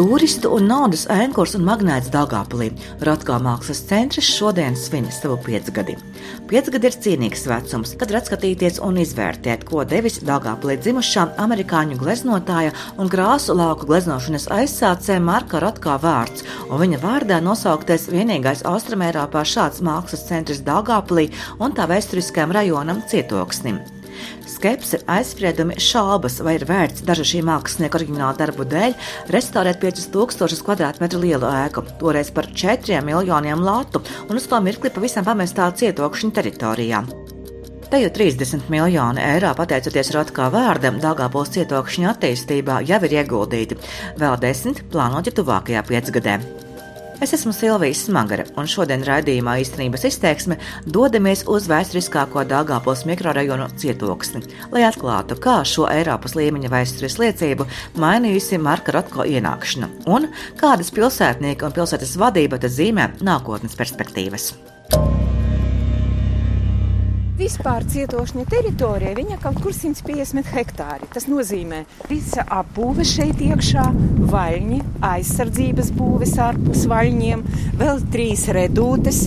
Turistu un naudas ēnkurs un magnēts Dāngāpulī Rotko mākslas centrs šodien svin savu piecgadi. Piecgadi ir cienīgs vecums, kad var atskatīties un izvērtēt, ko devis Dāngāpulī dzimušā amerikāņu gleznotāja un krāsu lauku gleznošanas aizsācēja Marka Rotko vārds, un viņa vārdā nosauktais vienīgais Austrumērāpā šāds mākslas centrs Dāngāpulī un tā vēsturiskajam rajonam cietoksnim. Skepse, aizspriedumi, šaubas, vai ir vērts dažu šī mākslinieka oriģinālu darbu dēļ restaurēt 5000 km2 lielu ēku, toreiz par 4 miljoniem latu, un uz to mirkli pavisam pamestā cietokšņa teritorijā. Te jau 30 miljoni eiro, pateicoties Rotkā vārdam, Dāngāpils cietokšņa attīstībā jau ir ieguldīti, vēl desmit plānoti tuvākajā piecgadē. Es esmu Silvija Smagara, un šodien raidījumā īstenības izteiksme dodamies uz vēsturiskāko Dāngāpils mikrorajonu cietoksni, lai atklātu, kā šo Eiropas līmeņa vēstures liecību mainījusi Marka Rotko ienākšana un kādas pilsētnieka un pilsētas vadība te zīmē nākotnes perspektīvas. Vispār cietošņa teritorija viņa kaut kur 150 hektāri. Tas nozīmē visa apbūve šeit iekšā, vaļņi, aizsardzības būves ārpus vaļņiem, vēl trīs redūtes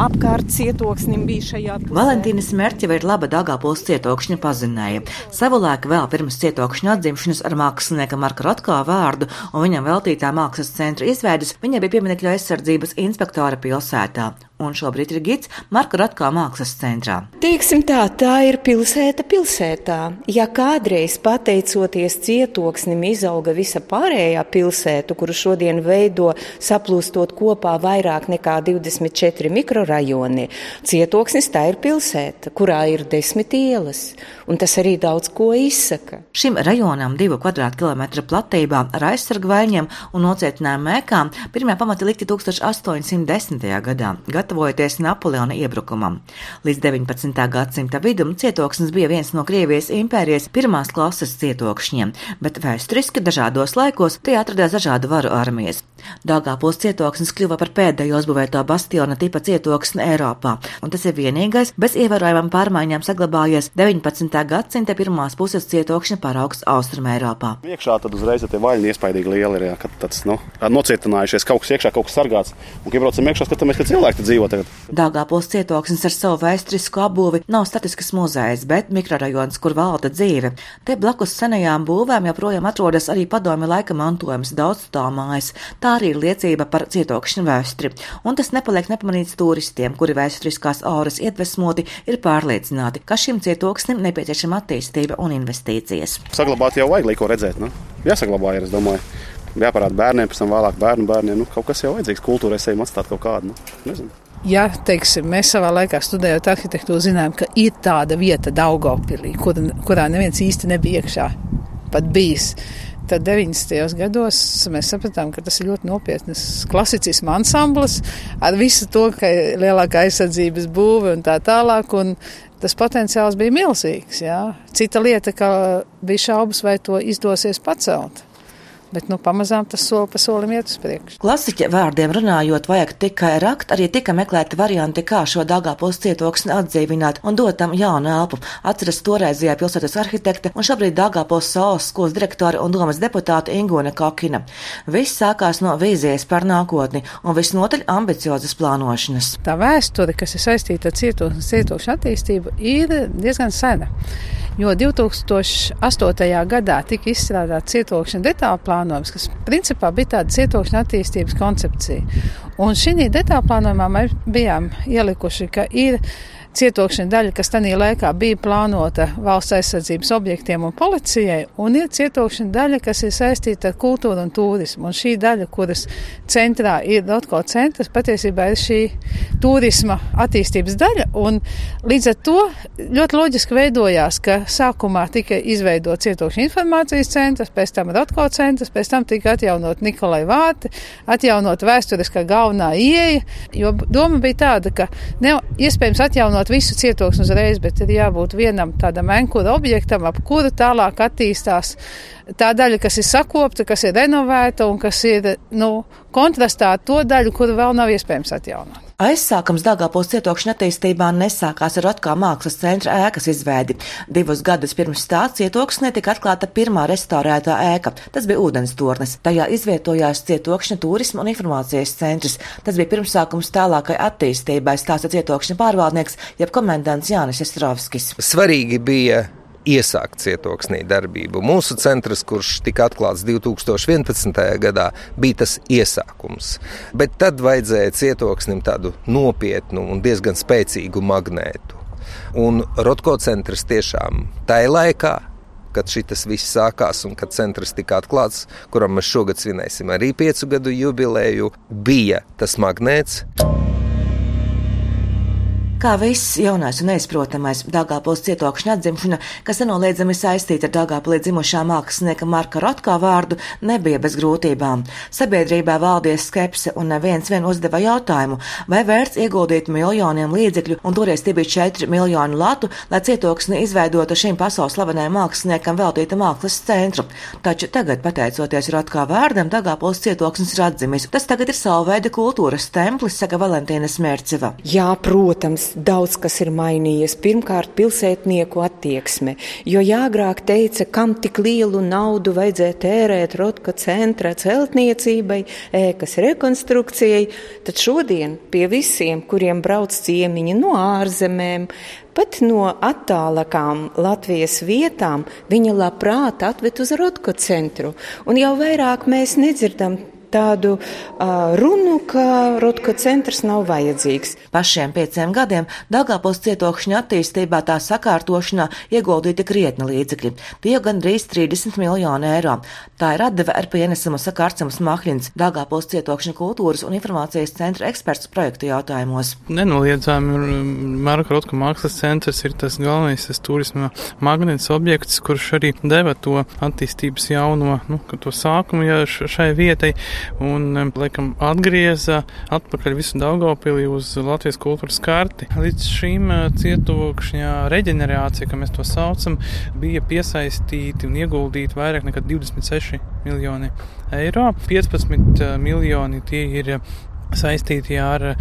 apkārt cietoksnim bija šajā pusē. Valentīna Smerķeva ir laba Dāngāpils cietokšņa pazinēja. Savulaik vēl pirms cietokšņa atzimšanas ar mākslinieka Marka Rotko vārdu un viņam veltītā mākslas centra izveidas, viņa bija pieminekļa aizsardzības inspektora pilsētā un šobrīd ir gids Marka Rotko mākslas centrā. Teiksim tā, tā ir pilsēta pilsētā. Ja kādreiz pateicoties cietoksnim izauga visa pārējā pilsēta, kuru šodien veido saplūstot kopā vairāk nekā 24 mikrorajoni, cietoksnis tā ir pilsēta, kurā ir desmit ielas, un tas arī daudz ko izsaka. Šim rajonam divu kvadrātkilometru platībā ar aizsargvaļņiem un nocietinājumu mēkām pirmie pamati likti 1810. gadā gatavojoties Napoleona iebrukumam. Līdz 19. gadsimta vidum cietoksnis bija viens no Krievijas impērijas pirmās klases cietokšņiem, bet vēsturiski dažādos laikos tie atradās dažādu varu armijas. Dāngāpils cietoksnis kļuva par pēdējo uzbūvēto bastiona tipa cietoksni Eiropā, un tas ir vienīgais bez ievērojamām pārmaiņām saglabājies 19. gadsimta pirmās puses cietokšņa paraugs Austrumē Eiropā. Iekšā tad uzreiz tie vaļņi iespaidīgi lieli ir, jā, kad tāds, nu, nocietinājušies, kaut kas iekšā, kaut kas sargāts. Un, kad braucam iekšā, skatāmies, ka cilvēki dzīvo tagad. Dāngāpils cietoksnis ar savu vēsturisku apbūvi nav statisks muzejs, bet mikrorajons, kur valda dzīve. Te blakus senajām būvēm joprojām atrodas arī padomju laika mantojums daudz stāvmājas. Tā arī ir liecība par cietokšņu vēsturi. Un tas nepaliek nepamanīts turistiem, kuri vēsturiskās auras iedvesmoti ir pārliecināti, ka šim cietoksnim nepieciešama attīstība un investīcijas. Saglabāt jau vajag, lai ko redzēt. Nu? Jāsaglabā, ir, es domāju. Jāparāda bērniem, pēc tam vēlāk bērnu bērniem. Nu, kaut kas jau vajadzīgs kultūrai, ejam atstāt kaut kādu. Nu, nezinu. Ja teiksim, mēs savā laikā studējot arhitektūru, zinājām, ka ir tāda vieta Daugopilī, kur, kurā neviens īsti nebija iekšā, pat bijis. Tad 90. gados mēs sapratām, ka tas ir ļoti nopietns klasicisms ansamblis ar visu to, ka ir lielākā aizsardzības būve un tā tālāk. Un tas potenciāls bija milzīgs. Jā. Cita lieta, ka bija šaubas, vai to izdosies pacelt. Bet nu, pamazām tas soli pa solim iet uz priekšu. Klasiķa vārdiem runājot, vajag tikai rakt, arī tika meklēti varianti, kā šo Dāngāpils cietoksni atdzīvināt un dot tam jaunu elpu. Atceras toreizējā pilsētas arhitekte un šobrīd Dāngāpils salas skolas direktore un domas deputāte Ingūna Kokina. Viss sākās no vīzijas par nākotni un visnotaļ ambiciozas plānošanas. Tā vēsture, kas ir saistīta ar cietoksni, cietokšu attīstību, ir diezgan sena. Jo 2008. gadā tika izstrādāts cietokšņa detāla plānojums, kas principā bija tāda cietokšņa attīstības koncepcija. Un šī detāla plānojumā mēs bijām ielikuši, ka ir cietokšņa daļa, kas tajā laikā bija plānota valsts aizsardzības objektiem un policijai, un ir cietokšņa daļa, kas ir saistīta ar kultūru un turismu. Un šī daļa, kuras centrā ir Dotko centrs, patiesībā ir šī turisma attīstības daļa, un līdz ar to ļoti loģiski veidojās, ka sākumā tika izveidots cietokšņa informācijas centrs, pēc tam Dotko centrs, pēc tam tika atjaunot Nikolai Vāti, atjaunot vēsturiskā galvenā ieeja, jo doma bija tāda, ka ne iespējams atjaunot visu cietoksni uzreiz, bet ir jābūt vienam tādam enkura objektam, ap kuru tālāk attīstās tā daļa, kas ir sakopta, kas ir renovēta un kas ir nu, kontrastā ar to daļu, kuru vēl nav iespējams atjaunot. Aizsākums Dāngāpils cietokšņa attīstībā nesākās ar atkal mākslas centra ēkas izveidi. Divus gadus pirms tā cietoksnē tika atklāta pirmā restaurētā ēka. Tas bija ūdens tornis. Tajā izvietojās cietokšņa turisma un informācijas centrs. Tas bija pirmsākums tālākai attīstībai, stāsta cietokšņa pārvaldnieks, jeb komendants Jānis Estrovskis. Svarīgi bija iesākt cietoksnī darbību. Mūsu centrs, kurš tika atklāts 2011. gadā, bija tas iesākums. Bet tad vajadzēja cietoksnim tādu nopietnu un diezgan spēcīgu magnētu. Un Rotko centrs tiešām tajā laikā kad šis viss sākās un kad centrs tika atklāts, kuram mēs šogad svinēsim arī piecu gadu jubileju, bija tas magnēts. Kā viss jaunais un neizprotamais Dāngāpils cietokšņa atzimšana, kas nenoliedzami saistīta ar Dāngāpilī dzimušā mākslinieka Marka Rotkā vārdu, nebija bez grūtībām. Sabiedrībā valdies skepse un neviens vien uzdeva jautājumu, vai vērts ieguldīt miljoniem līdzekļu, un toreiz tie bija 4 miljoni latu, lai cietoksni izveidotu šim pasaules slavenajam māksliniekam veltītu mākslas centru. Taču tagad, pateicoties Rotkā vārdam, Dāngāpils cietoksnis ir atzimis. Tas tagad ir savu veidu kultūras templis, saka Valentīna Smērceva. Jā, protams daudz kas ir mainījies. Pirmkārt, pilsētnieku attieksme, jo jāgrāk teica, kam tik lielu naudu vajadzēja tērēt Rotka centra celtniecībai, ēkas rekonstrukcijai, tad šodien pie visiem, kuriem brauc ciemiņi no ārzemēm, pat no attālākām Latvijas vietām, viņa labprāt atved uz Rotko centru. Un jau vairāk mēs nedzirdam tādu uh, runu, ka Rutko centrs nav vajadzīgs. Pašiem pieciem gadiem Dāngāpils cietokšņa attīstībā tā sakārtošanā ieguldīti krietni līdzekļi. Tie gandrīz 30 miljoni eiro. Tā ir atdeve ar pienesumu saka Arcams Mahļins, Dāngāpils cietokšņa kultūras un informācijas centra eksperts projektu jautājumos. Nenoliedzami Marka Rutko mākslas centrs ir tas galvenais tas turisma magnēts objekts, kurš arī deva to attīstības jauno, nu, to sākumu ja šai vietai un, laikam, atgrieza atpakaļ visu Daugavpili uz Latvijas kultūras karti. Līdz šīm eh, cietokšņā reģenerācija, kā mēs to saucam, bija piesaistīti un ieguldīti vairāk nekā 26 miljoni eiro. 15 eh, miljoni tie ir saistīti ar uh,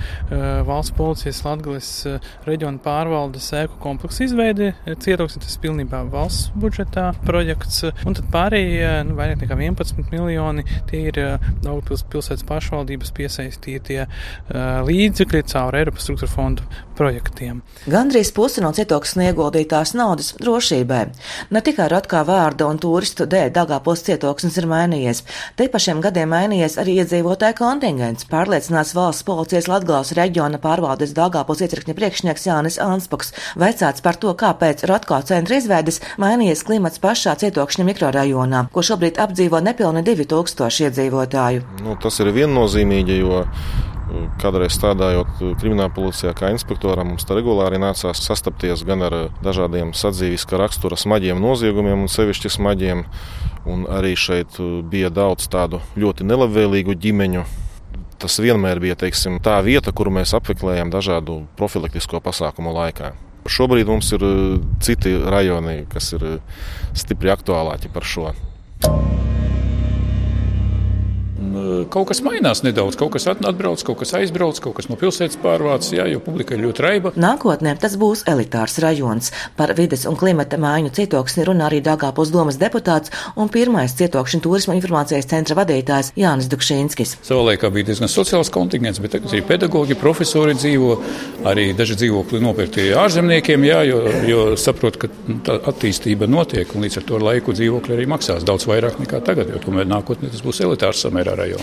valsts policijas Latgales uh, reģionu pārvaldes ēku kompleksu izveidi. Cietoksnis tas pilnībā valsts budžetā projekts, un tad pārējie, nu, vairāk nekā 11 miljoni, tie ir uh, Daugpils pilsētas pašvaldības piesaistītie uh, līdzekļi caur Eiropas struktūra fondu projektiem. Gandrīz pusi no cietoksni ieguldītās naudas drošībai. Ne tikai Rotkā vārda un turistu dēļ Dāngāpils cietoksnis ir mainījies, te pašiem gadiem mainījies arī iedzīvotāju kontingents. Pārliecināt iepazīstinās valsts policijas Latgales reģiona pārvaldes Dāngāpils iecirkņa priekšnieks Jānis Anspaks, veicāts par to, kāpēc Rotko centra izveides mainījies klimats pašā cietokšņa mikrorajonā, ko šobrīd apdzīvo nepilni 2000 iedzīvotāju. Nu, tas ir viennozīmīgi, jo uh, Kādreiz strādājot krimināla policijā, kā inspektoram, mums regulāri nācās sastapties gan ar dažādiem sadzīviska rakstura smaģiem noziegumiem, un sevišķi smaģiem. Un arī šeit uh, bija daudz tādu ļoti nelabvēlīgu ģimeņu, tas vienmēr bija teiksim, tā vieta, kuru mēs apmeklējam dažādu profilaktisko pasākumu laikā. Šobrīd mums ir eh, citi rajoni, kas ir eh, stipri aktuālāki par šo. Kaut kas mainās nedaudz. Kaut kas atbrauc, kaut kas aizbrauc, kaut kas no pilsētas pārvācas, jā, jo publika ir ļoti raiba. Nākotnē tas būs elitārs rajons. Par vides un klimata maiņu cietoksni runā arī Dāngāpils domas deputāts un pirmais cietokšņu turisma informācijas centra vadītājs Jānis Dukšīnskis. Savulaikā bija diezgan sociāls kontingents, bet tagad arī pedagoģi, profesori dzīvo, arī daži dzīvokļi nopirkti ārzemniekiem, jā, jo, jo saprot, ka tā attīstība notiek un līdz ar to laiku dzīvokļi arī maksās daudz vairāk nekā tagad, jo tomēr nākotnē tas būs elitārs samērā rajons.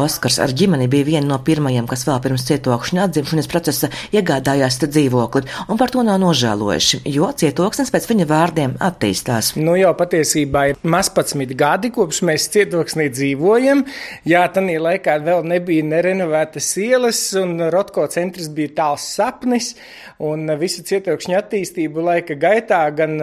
Oskars ar ģimeni bija viena no pirmajiem, kas vēl pirms cietokšņa atzimšanas procesa iegādājās dzīvokli, un par to nav nožēlojuši, jo cietoksnis pēc viņa vārdiem attīstās. Nu jau patiesībā ir maz 11 gadi, kopš mēs cietoksnī dzīvojam. Jā, tanī laikā vēl nebija nerenovētas ielas, un Rotko centrs bija tāls sapnis, un visu cietokšņa attīstību laika gaitā gan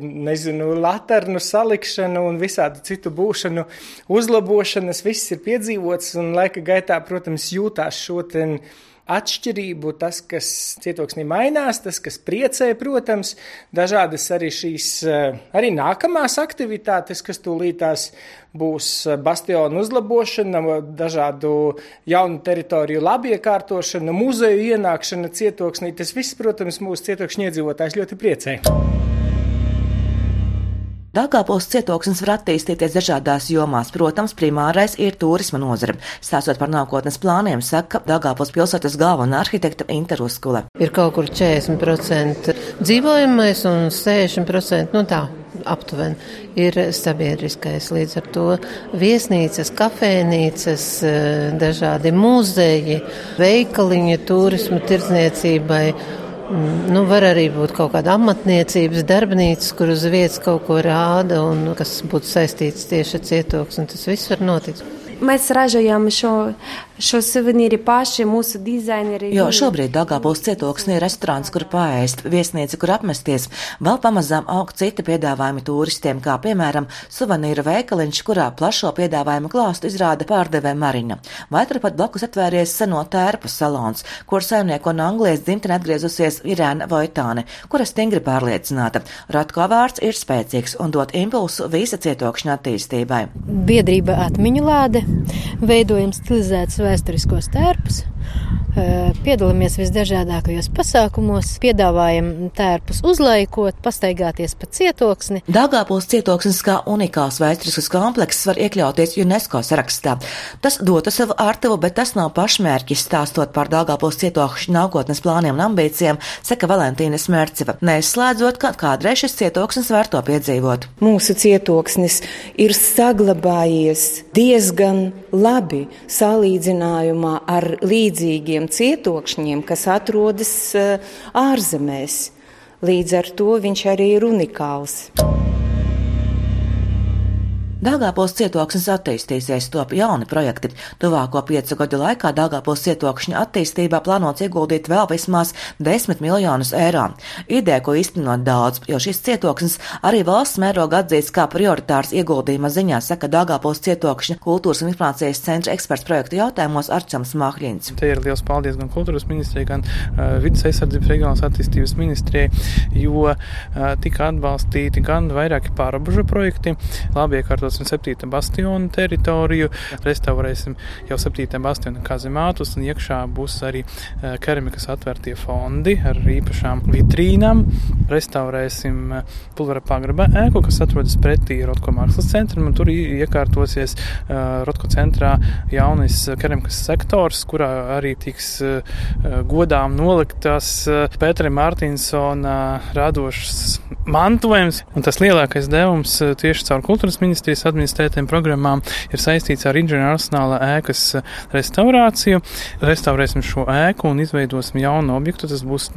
nezinu, laternu salikšanu un visādi citu būšanu, uzlabošanas, viss ir piedzīvots un laika gaitā, protams, jūtās šo ten atšķirību, tas, kas cietoksnī mainās, tas, kas priecē, protams, dažādas arī šīs, eh, arī nākamās aktivitātes, kas tūlītās būs eh, bastionu uzlabošana, dažādu jaunu teritoriju labiekārtošana, muzeju ienākšana cietoksnī. Tas viss, protams, mūsu cietokšņu iedzīvotājs ļoti priecē. Dāngāpils cietoksnis var attīstīties dažādās jomās. Protams, primārais ir turisma nozare. Stāstot par nākotnes plāniem, saka Dāngāpils pilsētas galvenā arhitekta Interuskule. Ir kaut kur 40% dzīvojamais un 60% nu tā aptuveni ir sabiedriskais. Līdz ar to viesnīcas, kafejnīcas, dažādi muzeji, veikaliņi turismu tirdzniecībai nu, var arī būt kaut kāda amatniecības darbnīca, kur uz vietas kaut ko rāda un kas būtu saistīts tieši ar cietoksni. Tas viss var notikt. Mēs ražojam šo šo suvenīri paši mūsu dizaineri. Jo šobrīd Dāngāpils cietoksnī ir restorāns, kur paēst, viesnīca, kur apmesties. Vēl pamazām aug citi piedāvājumi turistiem, kā piemēram suvenīra veikaliņš, kurā plašo piedāvājumu klāstu izrāda pārdevē Marina. Vai turpat blakus atvērties seno tērpu salons, kur saimnieko no Anglijas dzimtene atgriezusies Irēna Vojtāne, kura stingri pārliecināta. Ratko vārds ir spēcīgs un dot impulsu visa cietokšņa attīstībai. Biedrība atmiņu lāde, veidojam stilizēts vēsturiskos tērpus. Piedalāmies visdažādākajos pasākumos, piedāvājam tērpus uzlaikot, pastaigāties pa cietoksni. Dāngāpils cietoksnis kā unikāls vēsturisks komplekss var iekļauties UNESCO sarakstā. Tas dotu savu ārtavu, bet tas nav pašmērķis stāstot par Dāngāpils cietokšņu nākotnes plāniem un ambīcijām, saka Valentīna Smērceva, neizslēdzot, ka kādreiz šis cietoksnis var to piedzīvot. Mūsu cietoksnis ir saglabājies diezgan labi salīdzinājumā ar līdzīgiem cietokšņiem, kas atrodas eh, ārzemēs. Līdz ar to viņš arī ir unikāls. Dāngāpils cietoksnis attīstīsies, top jauni projekti. Tuvāko piecu gadu laikā Dāngāpils cietokšņa attīstībā plānots ieguldīt vēl vismaz 10 miljonus eiro. Ideja, ko īstenot daudz, jo šis cietoksnis arī valsts mēroga atzīts kā prioritārs ieguldījuma ziņā, saka Dāngāpils cietokšņa kultūras un informācijas centra eksperts projektu jautājumos Arčams Mahļins. Te ir liels paldies gan kultūras ministrijai, gan uh, vidas aizsardzības reģionālās attīstības ministrijai, jo uh, tika atbalstīti gan vairāki pārobežu projekti, labi iekārtot izmantosim 7. bastionu teritoriju, restaurēsim jau 7. bastionu kazemātus, un iekšā būs arī eh, keramikas atvērtie fondi ar īpašām vitrīnām. Restaurēsim eh, pulvera pagraba ēku, kas atrodas pretī Rotko mākslas centram, un tur iekārtosies eh, Rotko centrā jaunais keramikas sektors, kurā arī tiks godām noliktas Pētera Mārtinsona radošas mantojums, un tas lielākais devums tieši caur kultūras ministrijas Latvijas administrētiem programmām ir saistīts ar inženieru arsenāla ēkas restaurāciju. Restaurēsim šo ēku un izveidosim jaunu objektu. Tas būs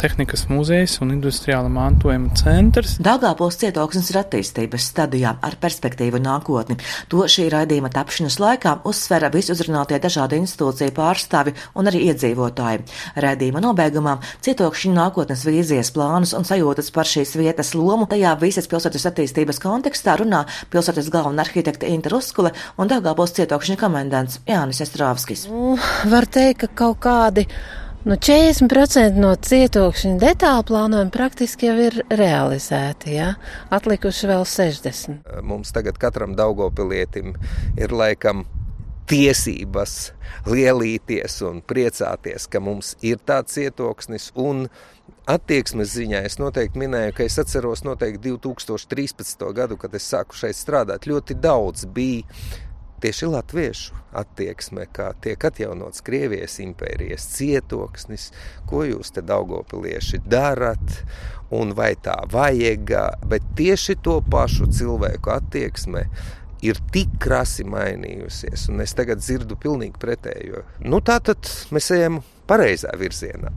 tehnikas muzejs un industriāla mantojuma centrs. Dāngāpils cietoksnis ir attīstības stadijā ar perspektīvu nākotni. To šī raidījuma tapšanas laikā uzsvera visuzrunātie dažādi institūciju pārstāvi un arī iedzīvotāji. Raidījuma nobeigumā cietokšņu nākotnes vīzijas plānus un sajūtas par šīs vietas lomu tajā visas pilsētas attīstības kontekstā runā pilsētas galvenā arhitekta Inta Ruskule un Dāngāpils cietokšņa komendants Jānis Estrāvskis. Nu, var teikt, ka kaut kādi. Nu, 40% no cietokšņa detālu plānojuma praktiski jau ir realizēti. Ja? Atlikuši vēl 60. Mums tagad katram Daugopilietim ir laikam tiesības lielīties un priecāties, ka mums ir tāds cietoksnis. Attieksmes ziņā es noteikti minēju, ka es atceros noteikti 2013. gadu, kad es sāku šeit strādāt. Ļoti daudz bija tieši latviešu attieksme, kā tiek atjaunots Krievijas impērijas cietoksnis, ko jūs te daugopilieši darat, un vai tā vajag, bet tieši to pašu cilvēku attieksme ir tik krasi mainījusies, un es tagad dzirdu pilnīgi pretējo. Nu, tā tad mēs ejam pareizā virzienā.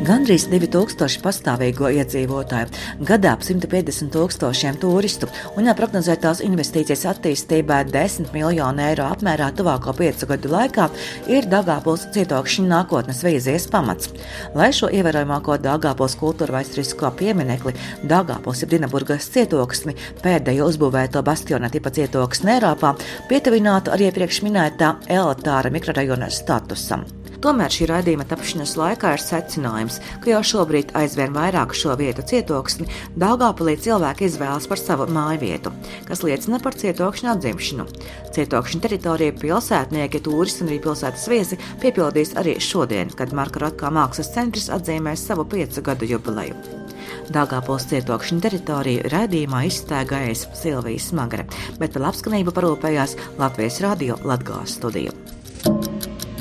Gandrīz 2000 pastāvīgo iedzīvotāju, gadā ap 150 tūkstošiem turistu un prognozētās investīcijas attīstībā 10 miljonu eiro apmērā tuvāko piecu gadu laikā ir Dagāpuls cietokšņa nākotnes vīzijas pamats. Lai šo ievērojamāko Dagāpuls kultūra vēsturisko pieminekli Dagāpuls ir Dinaburgas cietoksni, pēdējo uzbūvēto bastiona tipa cietoksni Eiropā, pietuvinātu arī iepriekš minētā elitāra mikrorajona statusam. Tomēr šī raidījuma tapšanas laikā ir secinājums, ka jau šobrīd aizvien vairāk šo vietu cietoksni Daugāpilī cilvēki izvēlas par savu māju vietu, kas liecina par cietokšņa atzimšanu. Cietokšņa teritorija pilsētnieki, turisti un arī pilsētas viesi piepildīs arī šodien, kad Marka Rotkā mākslas centrs atzīmēs savu piecu gadu jubileju. Dāngāpils cietokšņa teritoriju raidījumā izstēgājas Silvijas Smagre, bet par labskanību parūpējās Latvijas radio Latgās studiju